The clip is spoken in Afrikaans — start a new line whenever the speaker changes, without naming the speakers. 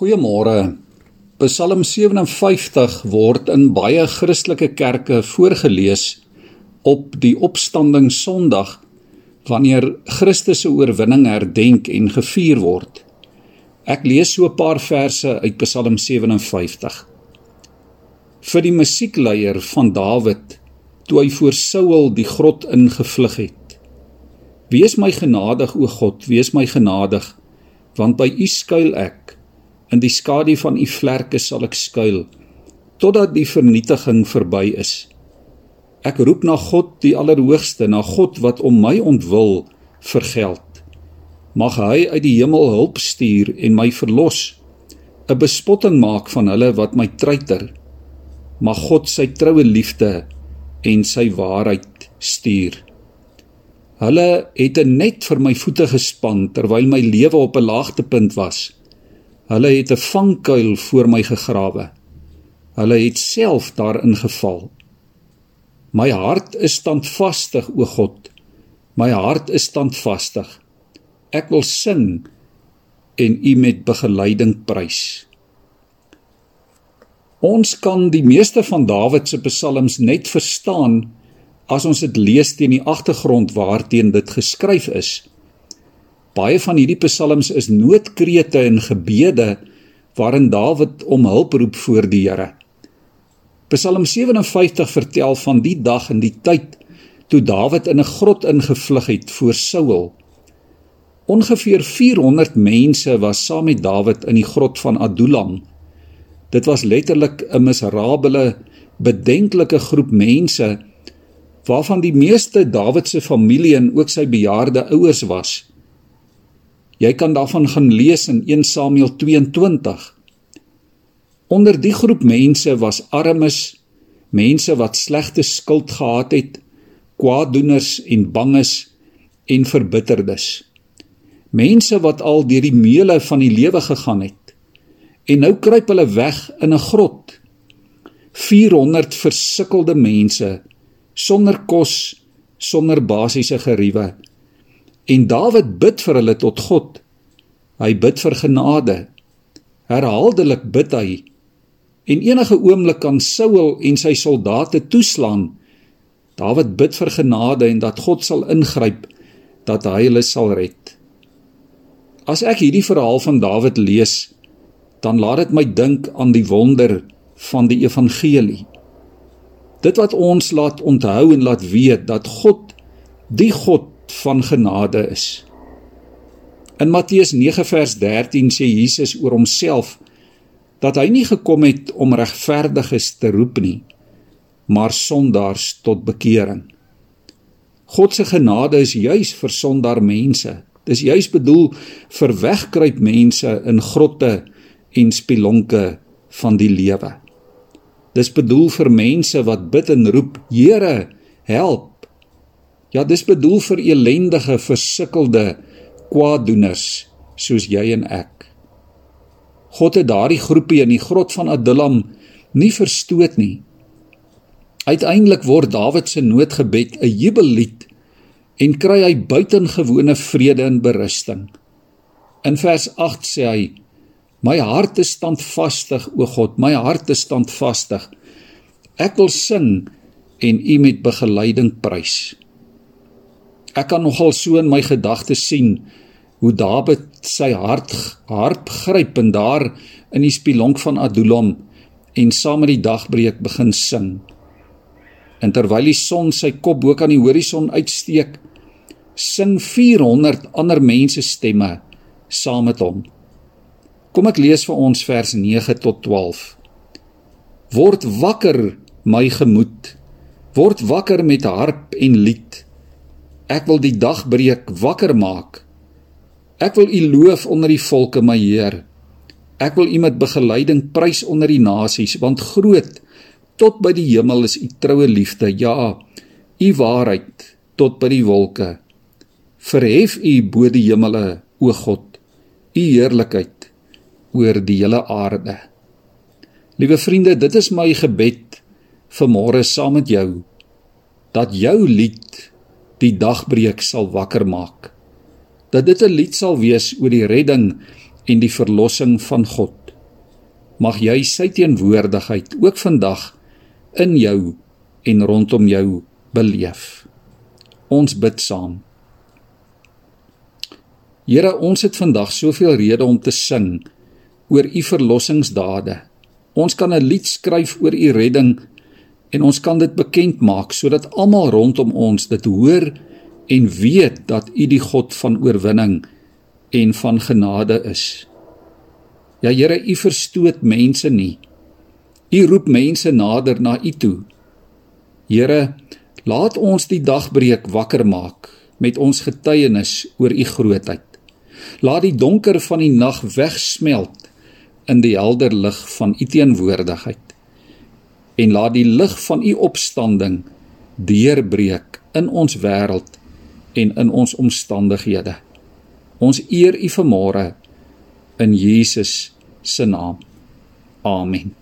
Goeiemôre. Psalm 57 word in baie Christelike kerke voorgeles op die opstanding Sondag wanneer Christus se oorwinning herdenk en gevier word. Ek lees so 'n paar verse uit Psalm 57. Vir die musiekleier van Dawid toe hy voor Saul die grot ingevlug het. Wees my genadig o God, wees my genadig, want by U skuil ek. In die skadu van u vlerke sal ek skuil totdat die vernietiging verby is. Ek roep na God die Allerhoogste, na God wat om my ontwil vergeld. Mag hy uit die hemel hulp stuur en my verlos. 'n Bespotting maak van hulle wat my treiter. Mag God sy troue liefde en sy waarheid stuur. Hulle het 'n net vir my voete gespan terwyl my lewe op 'n laagtepunt was. Hulle het 'n vangkuil voor my gegrawe. Hulle het self daarin geval. My hart is standvastig, o God. My hart is standvastig. Ek wil sing en U met begeleiding prys. Ons kan die meeste van Dawid se psalms net verstaan as ons dit lees teen die agtergrond waarteen dit geskryf is. Baie van hierdie psalms is noodkrete en gebede waarin Dawid om hulp roep voor die Here. Psalm 57 vertel van die dag en die tyd toe Dawid in 'n grot ingevlug het voor Saul. Ongeveer 400 mense was saam met Dawid in die grot van Adullam. Dit was letterlik 'n miserabele, bedenklike groep mense waarvan die meeste Dawid se familie en ook sy bejaarde ouers was. Jy kan daarvan gaan lees in 1 Samuel 22. Onder die groep mense was armes, mense wat slegte skuld gehad het, kwaaddoeners en banges en verbitterdes. Mense wat al deur die meule van die lewe gegaan het. En nou kruip hulle weg in 'n grot. 400 versukkelde mense sonder kos, sonder basiese geriewe En Dawid bid vir hulle tot God. Hy bid vir genade. Herhaaldelik bid hy. En enige oomblik kan Saul en sy soldate toeslaan. Dawid bid vir genade en dat God sal ingryp dat hy hulle sal red. As ek hierdie verhaal van Dawid lees, dan laat dit my dink aan die wonder van die evangelie. Dit wat ons laat onthou en laat weet dat God die God van genade is. In Matteus 9 vers 13 sê Jesus oor homself dat hy nie gekom het om regverdiges te roep nie, maar sondaars tot bekering. God se genade is juis vir sondaar mense. Dis juis bedoel vir wegkruip mense in grotte en spilonke van die lewe. Dis bedoel vir mense wat bid en roep, Here, help. Ja, dis bedoel vir elendige, versukkelde kwaaddoeners soos jy en ek. God het daardie groepie in die grot van Adullam nie verstoot nie. Uiteindelik word Dawid se noodgebed 'n jubellied en kry hy buitengewone vrede en berusting. In vers 8 sê hy: My hart is standvastig, o God, my hart is standvastig. Ek wil sing en U met begeleiding prys. Ek kan nogal so in my gedagtes sien hoe Dawid sy hart harp gryp en daar in die spilonk van Adullam en saam met die dagbreek begin sing. En terwyl die son sy kop bo kan die horison uitsteek, sing 400 ander mense stemme saam met hom. Kom ek lees vir ons vers 9 tot 12. Word wakker my gemoed. Word wakker met harp en lied. Ek wil die dag breek, wakker maak. Ek wil U loof onder die volke, my Heer. Ek wil U met begeleiding prys onder die nasies, want groot tot by die hemel is U troue liefde, ja, U waarheid tot by die wolke. Verhef U bo die hemele, o God, U heerlikheid oor die hele aarde. Liewe vriende, dit is my gebed vir môre saam met jou dat jou lied die dagbreek sal wakker maak. Dat dit 'n lied sal wees oor die redding en die verlossing van God. mag jy sy teenwoordigheid ook vandag in jou en rondom jou beleef. Ons bid saam. Here, ons het vandag soveel redes om te sing oor u verlossingsdade. Ons kan 'n lied skryf oor u redding en ons kan dit bekend maak sodat almal rondom ons dit hoor en weet dat u die God van oorwinning en van genade is. Ja Here, u verstoot mense nie. U roep mense nader na u toe. Here, laat ons die dagbreek wakker maak met ons getuienis oor u grootheid. Laat die donker van die nag wegsmelt in die helder lig van u teenwoordigheid en laat die lig van u opstanding deurbreek in ons wêreld en in ons omstandighede. Ons eer u vanmôre in Jesus se naam. Amen.